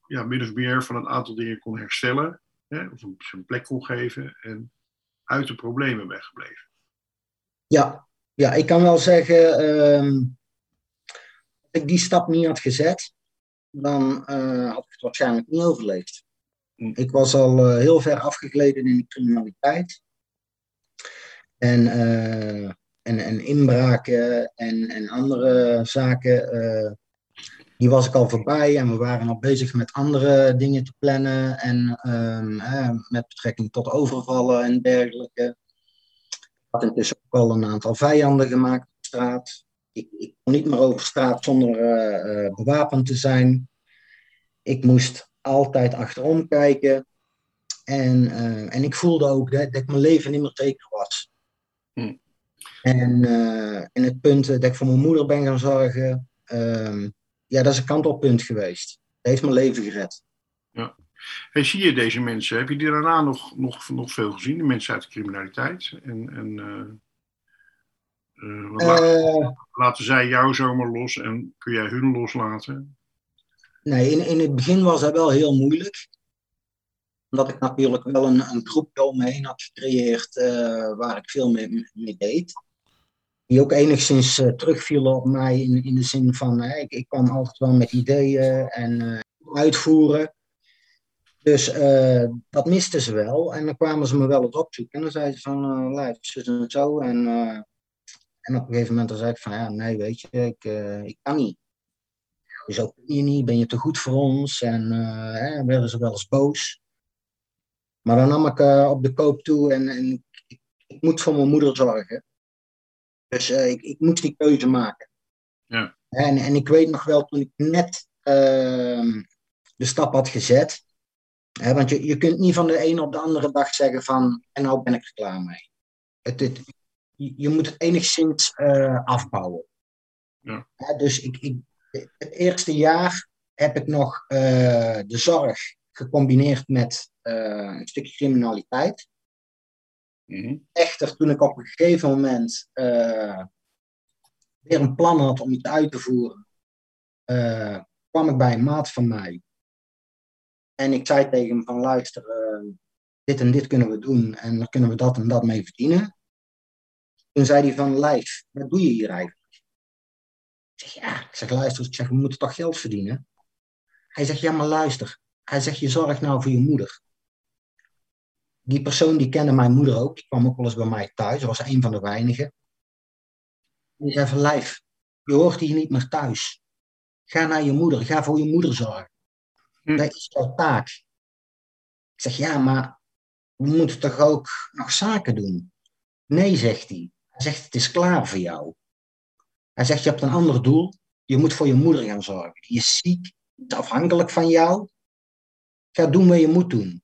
ja, min of meer van een aantal dingen kon herstellen, hè, of een, een plek kon geven en uit de problemen bent gebleven. Ja, ja ik kan wel zeggen, uh, ik die stap niet had gezet, dan uh, had ik het waarschijnlijk niet overleefd. Hm. Ik was al uh, heel ver afgegleden in de criminaliteit. En, uh, en, en inbraken en, en andere zaken, die was ik al voorbij. En we waren al bezig met andere dingen te plannen. En ehm, met betrekking tot overvallen en dergelijke. Ik had intussen ook al een aantal vijanden gemaakt op straat ik, ik kon niet meer over straat zonder uh, bewapend te zijn. Ik moest altijd achterom kijken. En, uh, en ik voelde ook dat, dat, ik mijn leven niet meer zeker was. Hm. En in het punt dat ik voor mijn moeder ben gaan zorgen, ehm, ja, dat is een kantelpunt geweest. Dat heeft mijn leven gered. Ja. Hey, zie je deze mensen? Heb je die daarna nog, nog, nog veel gezien? De mensen uit de criminaliteit? En, en uh, laten, laten, zij jou zomaar los en kun jij hun loslaten? Nee, in, in het begin was dat wel heel moeilijk. Omdat ik natuurlijk wel een, een groepje om me heen had gecreëerd uh, waar ik veel mee, mee deed. Die ook enigszins uh, terugvielen op mij in, in de zin van, ik, ik kwam altijd wel met ideeën en uh, uitvoeren. Dus uh, dat misten ze wel. En dan kwamen ze me wel eens opzoeken. En dan zeiden ze van, uh, lijf, en zo. En, en op een gegeven moment dan zei ik van, ja, nee, weet je, ik, ik kan niet. Dus ook je niet, ben je te goed voor ons? En hè, werden ze wel eens boos. Maar dan nam ik op de koop toe en, en ik, ik moet voor mijn moeder zorgen. Dus uh, ik, ik moest die keuze maken. Ja. En, en ik weet nog wel, toen ik net uh, de stap had gezet. Hè, want je, je kunt niet van de ene op de andere dag zeggen van, en nou ben ik er klaar mee. Het, het, je moet het enigszins uh, afbouwen. Ja. Hè, dus ik, ik, het eerste jaar heb ik nog uh, de zorg gecombineerd met een stukje criminaliteit. Mm-hmm. Echter, toen ik op een gegeven moment uh, weer een plan had om iets uit te voeren, uh, kwam ik bij een maat van mij. En ik zei tegen hem van luister, uh, dit en dit kunnen we doen en dan kunnen we dat en dat mee verdienen. Toen zei hij van lijf, wat doe je hier eigenlijk? Ik zeg ja, ik zeg luister, ik zeg we moeten toch geld verdienen? Hij zegt ja maar luister, hij zegt je zorgt nou voor je moeder die persoon die kende mijn moeder ook. Die kwam ook wel eens bij mij thuis. Dat was een van de weinigen. Die zei van lijf, je hoort hier niet meer thuis. Ga naar je moeder. Ga voor je moeder zorgen. Hm. Dat is jouw taak. Ik zeg ja, maar we moeten toch ook nog zaken doen? Nee, zegt hij. Hij zegt het is klaar voor jou. Hij zegt je hebt een ander doel. Je moet voor je moeder gaan zorgen. Die is ziek, is afhankelijk van jou. Ga doen wat je moet doen.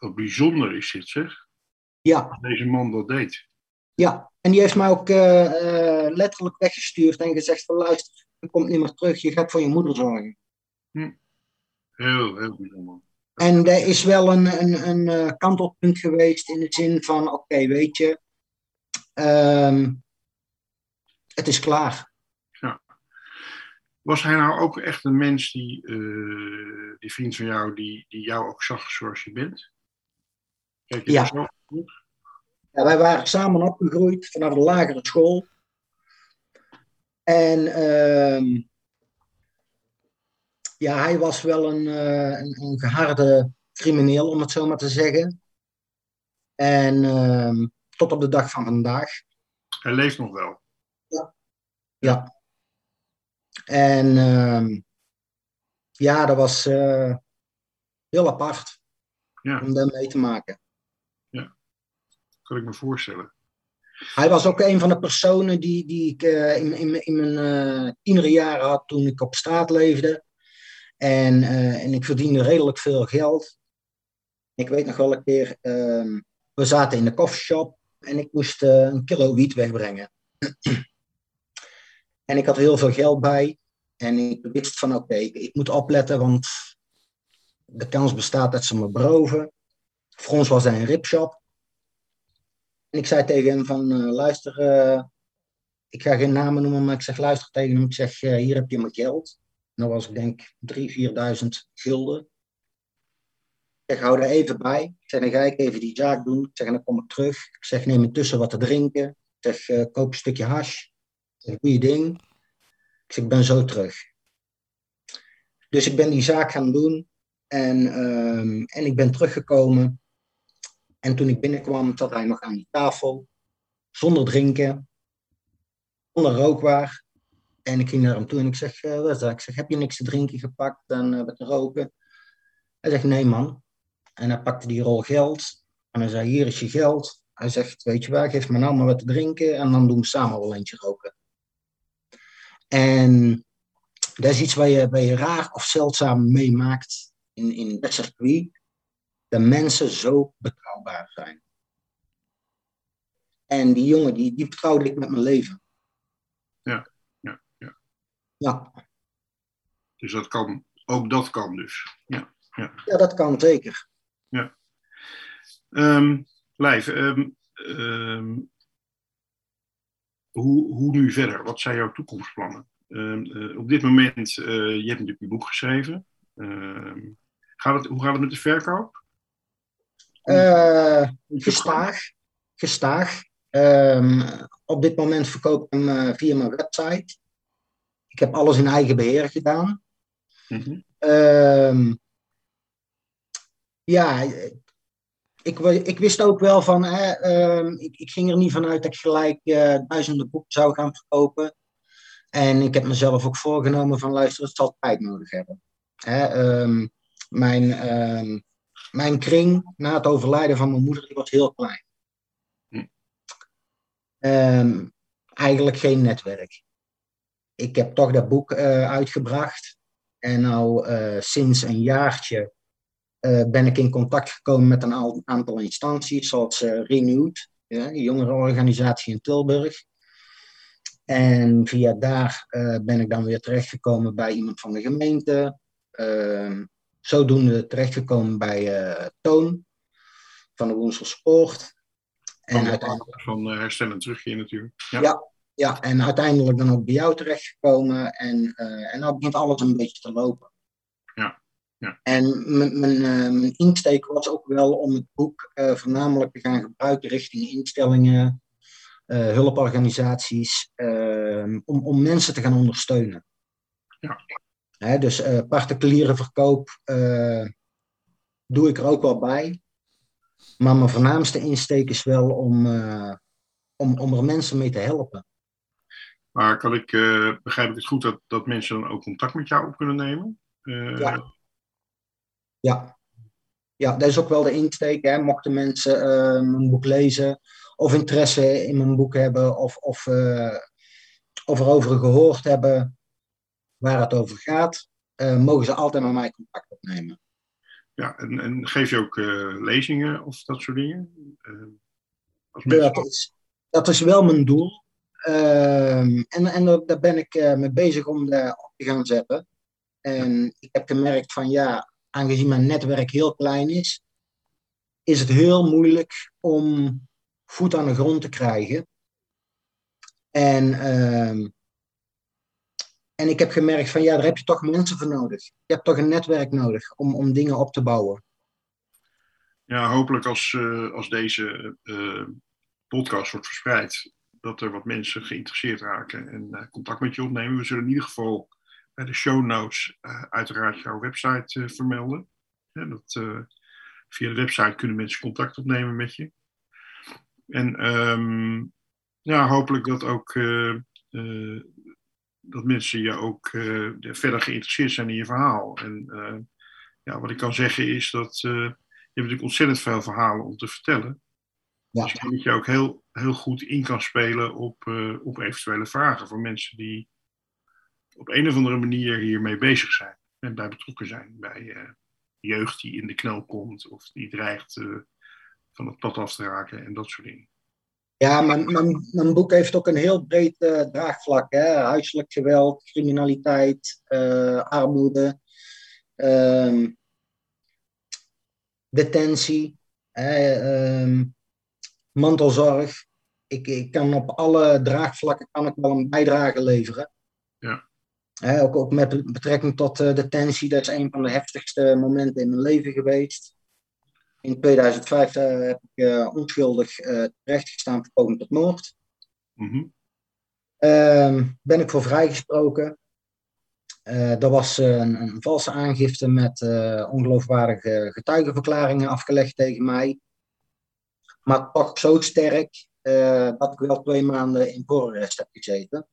Wat bijzonder is dit, zeg. Ja. Dat deze man dat deed. Ja, en die heeft mij ook uh, uh, letterlijk weggestuurd en gezegd van luister, je komt niet meer terug, je gaat voor je moeder zorgen. Hm. Heel, heel bijzonder. En er is wel een, een, een uh, kantelpunt geweest in de zin van, oké, okay, weet je, um, het is klaar. Ja. Was hij nou ook echt een mens die, uh, die vriend van jou, die, die jou ook zag zoals je bent? Kijk je ja. zo ja. Wij waren samen opgegroeid vanaf de lagere school. En uh, ja, hij was wel een, uh, een, een, geharde crimineel, om het zo maar te zeggen. En uh, tot op de dag van vandaag. Hij leeft nog wel. Ja. Ja. En ehm, ja, dat was uh, heel apart ja. om daarmee te maken. Kan ik me voorstellen. Hij was ook een van de personen die, die ik uh, in, in, in mijn uh, tienerjaren had toen ik op straat leefde. En, uh, en ik verdiende redelijk veel geld. Ik weet nog wel een keer, uh, we zaten in de koffieshop en ik moest een kilo wiet wegbrengen. en ik had heel veel geld bij. En ik wist van oké, ik moet opletten, want de kans bestaat dat ze me beroven. Voor ons was hij een ripshop. En ik zei tegen hem van, uh, luister, uh, ik ga geen namen noemen, maar ik zeg, luister tegen hem. Ik zeg, uh, hier heb je mijn geld. En was, ik denk, 3.000, 4.000 gulden. Ik zeg, hou er even bij. Ik zeg, dan ga ik even die zaak doen. Ik zeg, dan kom ik terug. Ik zeg, neem intussen wat te drinken. Ik zeg, koop een stukje hash. Ik goeie ding. Ik zeg, ik ben zo terug. Dus ik ben die zaak gaan doen. En, um, en ik ben teruggekomen. En toen ik binnenkwam, zat hij nog aan die tafel. Zonder drinken. Zonder rookwaar. En ik ging naar hem toe en ik zeg, uh, wat is dat? Ik zeg, heb je niks te drinken gepakt en uh, wat te roken? Hij zegt, nee man. En hij pakte die rol geld. En hij zei, hier is je geld. Hij zegt, weet je waar, geef me nou maar wat te drinken. En dan doen we samen wel eentje roken. En dat is iets waar je, waar je raar of zeldzaam meemaakt in, in dat circuit. Dat mensen zo betrouwbaar zijn. En die jongen, die, die vertrouwde ik met mijn leven. Ja, ja, ja. Ja. Dus dat kan, ook dat kan dus. Ja, ja. ja dat kan zeker. Ja. Um, Lijf, um, um, hoe, hoe nu verder? Wat zijn jouw toekomstplannen? Uh, uh, op dit moment, uh, je hebt natuurlijk je boek geschreven. gaat het, hoe gaat het met de verkoop? Uh, gestaag. Gestaag. Ehm, op dit moment verkoop ik hem eh, via mijn website. Ik heb alles in eigen beheer gedaan. Mhm. Ehm, ja, ik, ik wist ook wel van, hè, ehm, ik, ik ging er niet vanuit dat ik gelijk eh, duizenden boeken zou gaan verkopen. En ik heb mezelf ook voorgenomen van, luister, het zal tijd nodig hebben. Hè, mijn, mijn kring na het overlijden van mijn moeder die was heel klein. Hm. Ehm, eigenlijk geen netwerk. Ik heb toch dat boek eh, uitgebracht. En nou sinds een jaartje eh, ben ik in contact gekomen met een al- aantal instanties, zoals Renewed, ja, een jongerenorganisatie in Tilburg. En via daar ben ik dan weer terechtgekomen bij iemand van de gemeente. Zodoende terechtgekomen bij eh, Toon van de Woensel Sport. En uiteindelijk, van eh, herstel en terugkeer natuurlijk. Ja. Ja. ja, en uiteindelijk dan ook bij jou terechtgekomen. En, eh en nou begint alles een beetje te lopen. Ja, ja. En mijn, mijn, mijn insteek was ook wel om het boek voornamelijk te gaan gebruiken richting instellingen, hulporganisaties, om, om mensen te gaan ondersteunen. Ja. Hè, dus eh, particuliere verkoop eh, doe ik er ook wel bij. Maar mijn voornaamste insteek is wel om, eh, om, om er mensen mee te helpen. Maar kan ik, begrijp ik het goed dat, dat mensen dan ook contact met jou op kunnen nemen? Ja. Ja. ja, dat is ook wel de insteek. Hè. Mochten mensen mijn boek lezen of interesse in mijn boek hebben of, of, of erover gehoord hebben waar het over gaat, eh, mogen ze altijd met mij contact opnemen. Ja, en, en geef je ook eh, lezingen of dat soort dingen? Eh, als mensen... Dat is, dat is wel mijn doel. Ehm, en en daar, daar ben ik mee bezig om dat op te gaan zetten. En ik heb gemerkt van ja, aangezien mijn netwerk heel klein is, is het heel moeilijk om voet aan de grond te krijgen. En, ehm, en ik heb gemerkt van ja, daar heb je toch mensen voor nodig. Je hebt toch een netwerk nodig om, om dingen op te bouwen. Ja, hopelijk als, eh, als deze eh, podcast wordt verspreid, dat er wat mensen geïnteresseerd raken en eh, contact met je opnemen. We zullen in ieder geval bij de show notes uiteraard jouw website vermelden. Dat, via de website kunnen mensen contact opnemen met je. En ehm, ja, hopelijk dat ook dat mensen je ook eh, verder geïnteresseerd zijn in je verhaal. En eh, ja, wat ik kan zeggen is dat eh, je hebt natuurlijk ontzettend veel verhalen om te vertellen. Ja. Dus ik denk dat je ook heel, heel goed in kan spelen op, op eventuele vragen van mensen die op een of andere manier hiermee bezig zijn en bij betrokken zijn. Bij jeugd die in de knel komt of die dreigt van het pad af te raken en dat soort dingen. Ja, mijn, mijn, mijn boek heeft ook een heel breed eh, draagvlak. Hè? Huiselijk geweld, criminaliteit, eh, armoede, ehm, detentie, hè, ehm, mantelzorg. Ik, ik kan op alle draagvlakken kan ik wel een bijdrage leveren. Ja. Hè, ook, ook met betrekking tot eh, detentie, dat is een van de heftigste momenten in mijn leven geweest. In 2005 eh, heb ik eh, onschuldig eh terechtgestaan voor poging tot moord. Mhm. Ehm, ben ik voor vrijgesproken. Dat was een, een valse aangifte met ongeloofwaardige getuigenverklaringen afgelegd tegen mij. Maar toch zo sterk dat ik wel twee maanden in voorarrest heb gezeten.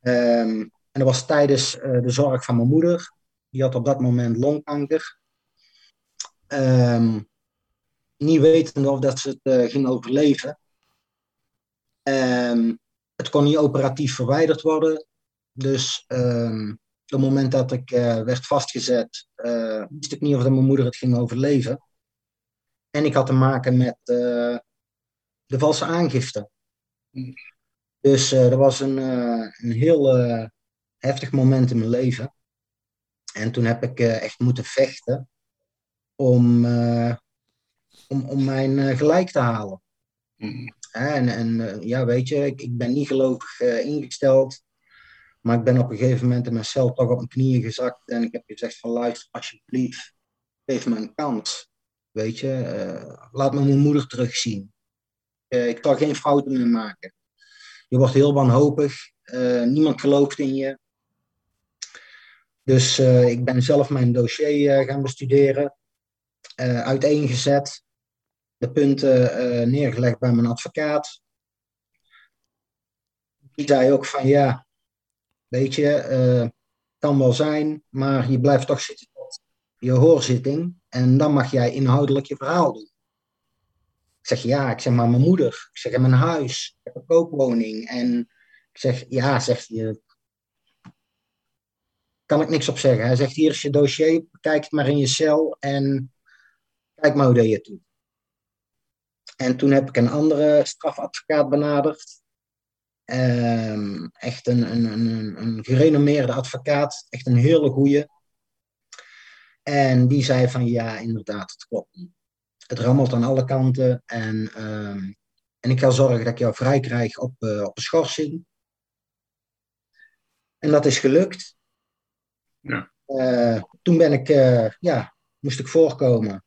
Ehm, en dat was tijdens de zorg van mijn moeder. Die had op dat moment longkanker. Ehm, niet wetende of dat ze het eh, ging overleven. Ehm, het kon niet operatief verwijderd worden. Dus ehm, op het moment dat ik eh, werd vastgezet, eh, wist ik niet of dat mijn moeder het ging overleven. En ik had te maken met de valse aangifte. Mm. Dus dat was een, een heel heftig moment in mijn leven. En toen heb ik echt moeten vechten om, eh, om, om mijn eh, gelijk te halen. Hè, En, en eh, ja, weet je, ik, ik ben niet gelovig ingesteld. Maar ik ben op een gegeven moment in mijn cel toch op mijn knieën gezakt. En ik heb gezegd van luister, alsjeblieft, geef me een kans. Weet je, laat me mijn moeder terugzien. ik zal geen fouten meer maken. Je wordt heel wanhopig. niemand gelooft in je. Dus ik ben zelf mijn dossier gaan bestuderen. Eh, uiteengezet. De punten eh, neergelegd bij mijn advocaat. Die zei ook van ja, weet je, eh, kan wel zijn, maar je blijft toch zitten tot je hoorzitting. En dan mag jij inhoudelijk je verhaal doen. Ik zeg ja, ik zeg maar mijn moeder. Ik zeg mijn huis. Ik heb een koopwoning. En ik zeg ja, zegt hij. Kan ik niks op zeggen. Hij zegt hier is je dossier. Kijk het maar in je cel. En kijk maar hoe dat je het doet. En toen heb ik een andere strafadvocaat benaderd. Ehm, echt een, een, een, een gerenommeerde advocaat. Echt een hele goeie. En die zei van ja, inderdaad, het klopt. Het rammelt aan alle kanten. En, ehm, en ik ga zorgen dat ik jou vrij krijg op, eh, op een schorsing. En dat is gelukt. Ja. Eh, toen ben ik, eh, ja, moest ik voorkomen.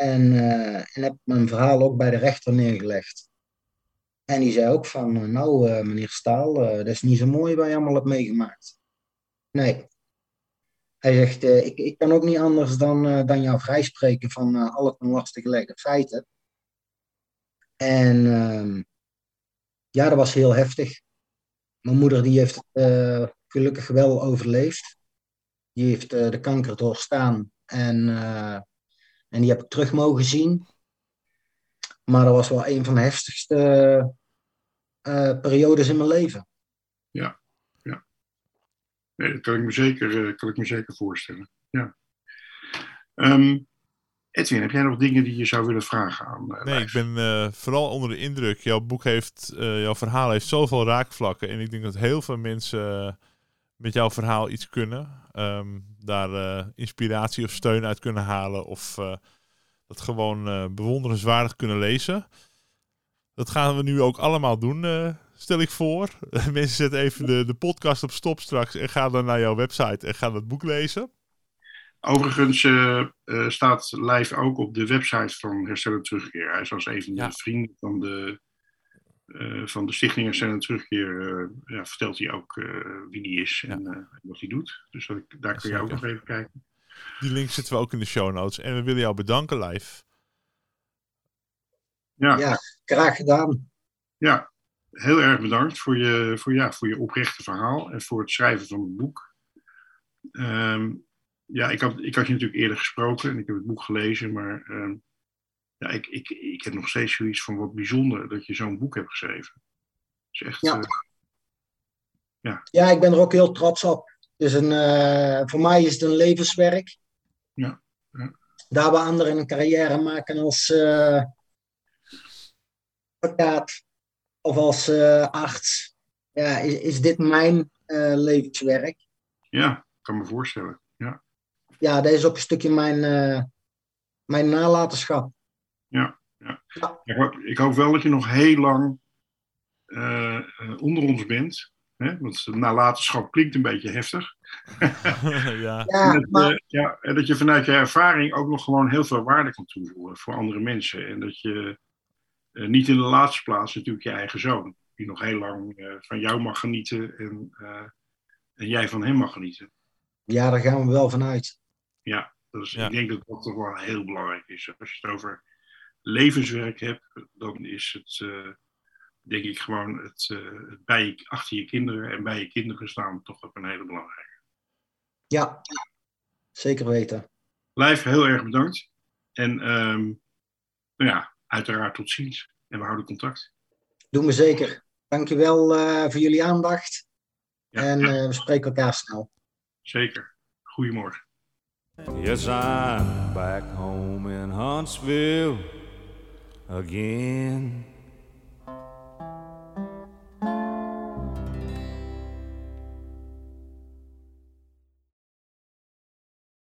En, eh, en heb mijn verhaal ook bij de rechter neergelegd. En die zei ook van, eh, nou eh, meneer Staal, dat is niet zo mooi wat je allemaal hebt meegemaakt. Nee. Hij zegt, ik, ik kan ook niet anders dan, dan jou vrijspreken van alle ten feiten. En ehm, ja, dat was heel heftig. Mijn moeder die heeft eh, gelukkig wel overleefd. Die heeft de kanker doorstaan en, en die heb ik terug mogen zien. Maar dat was wel een van de heftigste eh, periodes in mijn leven. Nee, dat kan ik me zeker, eh, kan ik me zeker voorstellen. Ja. Ehm, Edwin, heb jij nog dingen die je zou willen vragen aan uh, Nee, ik ben eh, vooral onder de indruk. Jouw boek heeft, eh, jouw verhaal heeft zoveel raakvlakken. En ik denk dat heel veel mensen eh, met jouw verhaal iets kunnen. Ehm, daar eh, inspiratie of steun uit kunnen halen. Of eh, dat gewoon eh, bewonderenswaardig kunnen lezen. Dat gaan we nu ook allemaal doen, stel ik voor. mensen zetten even de, de podcast op stop straks en gaan dan naar jouw website en gaan het boek lezen. Overigens staat live ook op de website van Herstel en Terugkeer. Hij is als een van de Ja. vrienden van de, eh, van de Stichting Herstel en Terugkeer. eh, ja, vertelt hij ook eh, wie die is en eh, wat hij doet. Dus dat, ik- daar kun je ook nog even kijken. Die link zetten we ook in de show notes. En we willen jou bedanken live. Ja, Ja, graag gedaan. ja, heel erg bedankt voor je, voor, ja, voor je oprechte verhaal en voor het schrijven van het boek. Ehm, ja, ik had, ik had je natuurlijk eerder gesproken en ik heb het boek gelezen, maar ehm, ja, ik, ik, ik heb nog steeds zoiets van wat bijzonder dat je zo'n boek hebt geschreven. Is echt, Ja. eh, Ja, ik ben er ook heel trots op. Dus een, eh, voor mij is het een levenswerk. Ja, ja. Daar waar anderen een carrière maken als eh, advocaat of als arts, ja, is, is dit mijn levenswerk. ja, ik kan me voorstellen. Ja, Ja, dat is ook een stukje mijn, mijn nalatenschap. Ik, hoop, ik hoop wel dat je nog heel lang eh, eh, onder ons bent. Hè? Want nalatenschap klinkt een beetje heftig. ja. Ja, En dat, maar ja, en dat je vanuit je ervaring ook nog gewoon heel veel waarde kan toevoegen voor andere mensen. En dat je eh, niet in de laatste plaats natuurlijk je eigen zoon, die nog heel lang eh, van jou mag genieten en, eh, en jij van hem mag genieten. ja, daar gaan we wel vanuit. Ja, dus Ja. ik denk dat dat toch wel heel belangrijk is. Als je het over levenswerk hebt, dan is het, eh, denk ik, gewoon het, eh, het bij je, achter je kinderen en bij je kinderen staan toch ook een hele belangrijke. Ja, zeker weten. Lijf, heel erg bedankt. En ehm, nou ja, uiteraard tot ziens. En we houden contact. Doen we zeker. Dankjewel eh voor jullie aandacht. Ja, En eh, we spreken elkaar snel. zeker. Goedemorgen. Yes, I'm back home in Huntsville again.